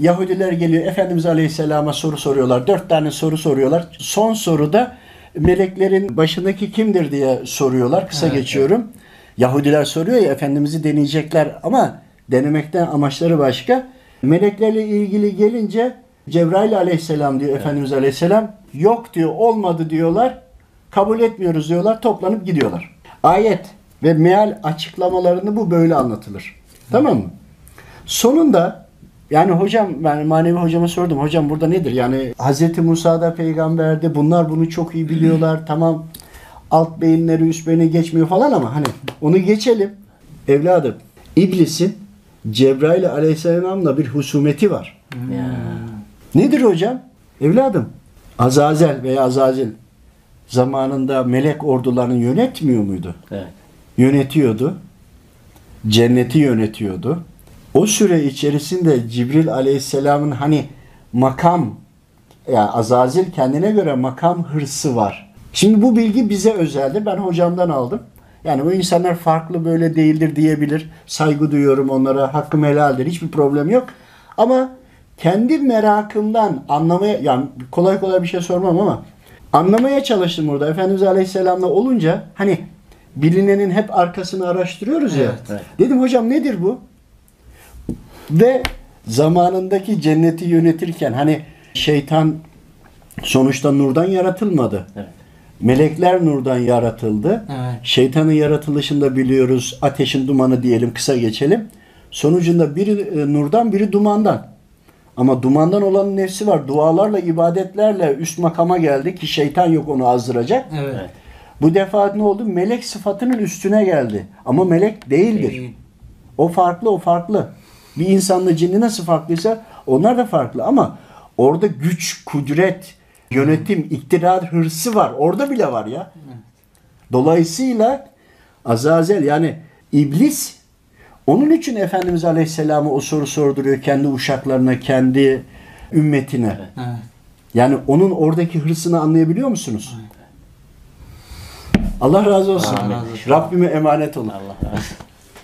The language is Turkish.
Yahudiler geliyor Efendimiz Aleyhisselam'a soru soruyorlar. Dört tane soru soruyorlar. Son soruda meleklerin başındaki kimdir diye soruyorlar. Kısa geçiyorum. Yahudiler soruyor ya Efendimiz'i deneyecekler ama denemekten amaçları başka. Meleklerle ilgili gelince Cebrail Aleyhisselam diyor Efendimiz Aleyhisselam. Yok diyor olmadı diyorlar. Kabul etmiyoruz diyorlar. Toplanıp gidiyorlar. Ayet ve meal açıklamalarını bu böyle anlatılır. Tamam mı? Sonunda yani hocam ben manevi hocama sordum. Hocam burada nedir? Yani Hz. Musa da peygamberdi. Bunlar bunu çok iyi biliyorlar. Tamam alt beyinleri üst beyni geçmiyor falan ama hani onu geçelim. Evladım iblisin Cebrail aleyhisselamla bir husumeti var. Nedir hocam? Evladım Azazel veya Azazil zamanında melek ordularını yönetmiyor muydu? Evet. Yönetiyordu. Cenneti yönetiyordu. O süre içerisinde Cibril aleyhisselamın hani makam yani Azazil kendine göre makam hırsı var. Şimdi bu bilgi bize özeldi. Ben hocamdan aldım. Yani bu insanlar farklı böyle değildir diyebilir. Saygı duyuyorum onlara. Hakkım helaldir. Hiçbir problem yok. Ama kendi merakımdan anlamaya yani kolay kolay bir şey sormam ama anlamaya çalıştım burada. Efendimiz Aleyhisselam'la olunca hani bilinenin hep arkasını araştırıyoruz ya. Evet, evet. Dedim hocam nedir bu? Ve zamanındaki cenneti yönetirken hani şeytan sonuçta nurdan yaratılmadı. Evet. Melekler nurdan yaratıldı. Evet. Şeytanın yaratılışında biliyoruz ateşin dumanı diyelim kısa geçelim. Sonucunda biri e, nurdan biri dumandan. Ama dumandan olanın nefsi var. Dualarla, ibadetlerle üst makama geldi ki şeytan yok onu azdıracak. Evet. Evet. Bu defa ne oldu? Melek sıfatının üstüne geldi. Ama melek değildir. Değil. O farklı, o farklı. Bir insanla cinni nasıl farklıysa onlar da farklı ama orada güç, kudret, yönetim, iktidar hırsı var. Orada bile var ya. Dolayısıyla Azazel yani iblis onun için Efendimiz Aleyhisselam'a o soru sorduruyor kendi uşaklarına, kendi ümmetine. Evet. Yani onun oradaki hırsını anlayabiliyor musunuz? Allah razı olsun. Allah razı olsun. Rabbime emanet olun. Allah razı olsun.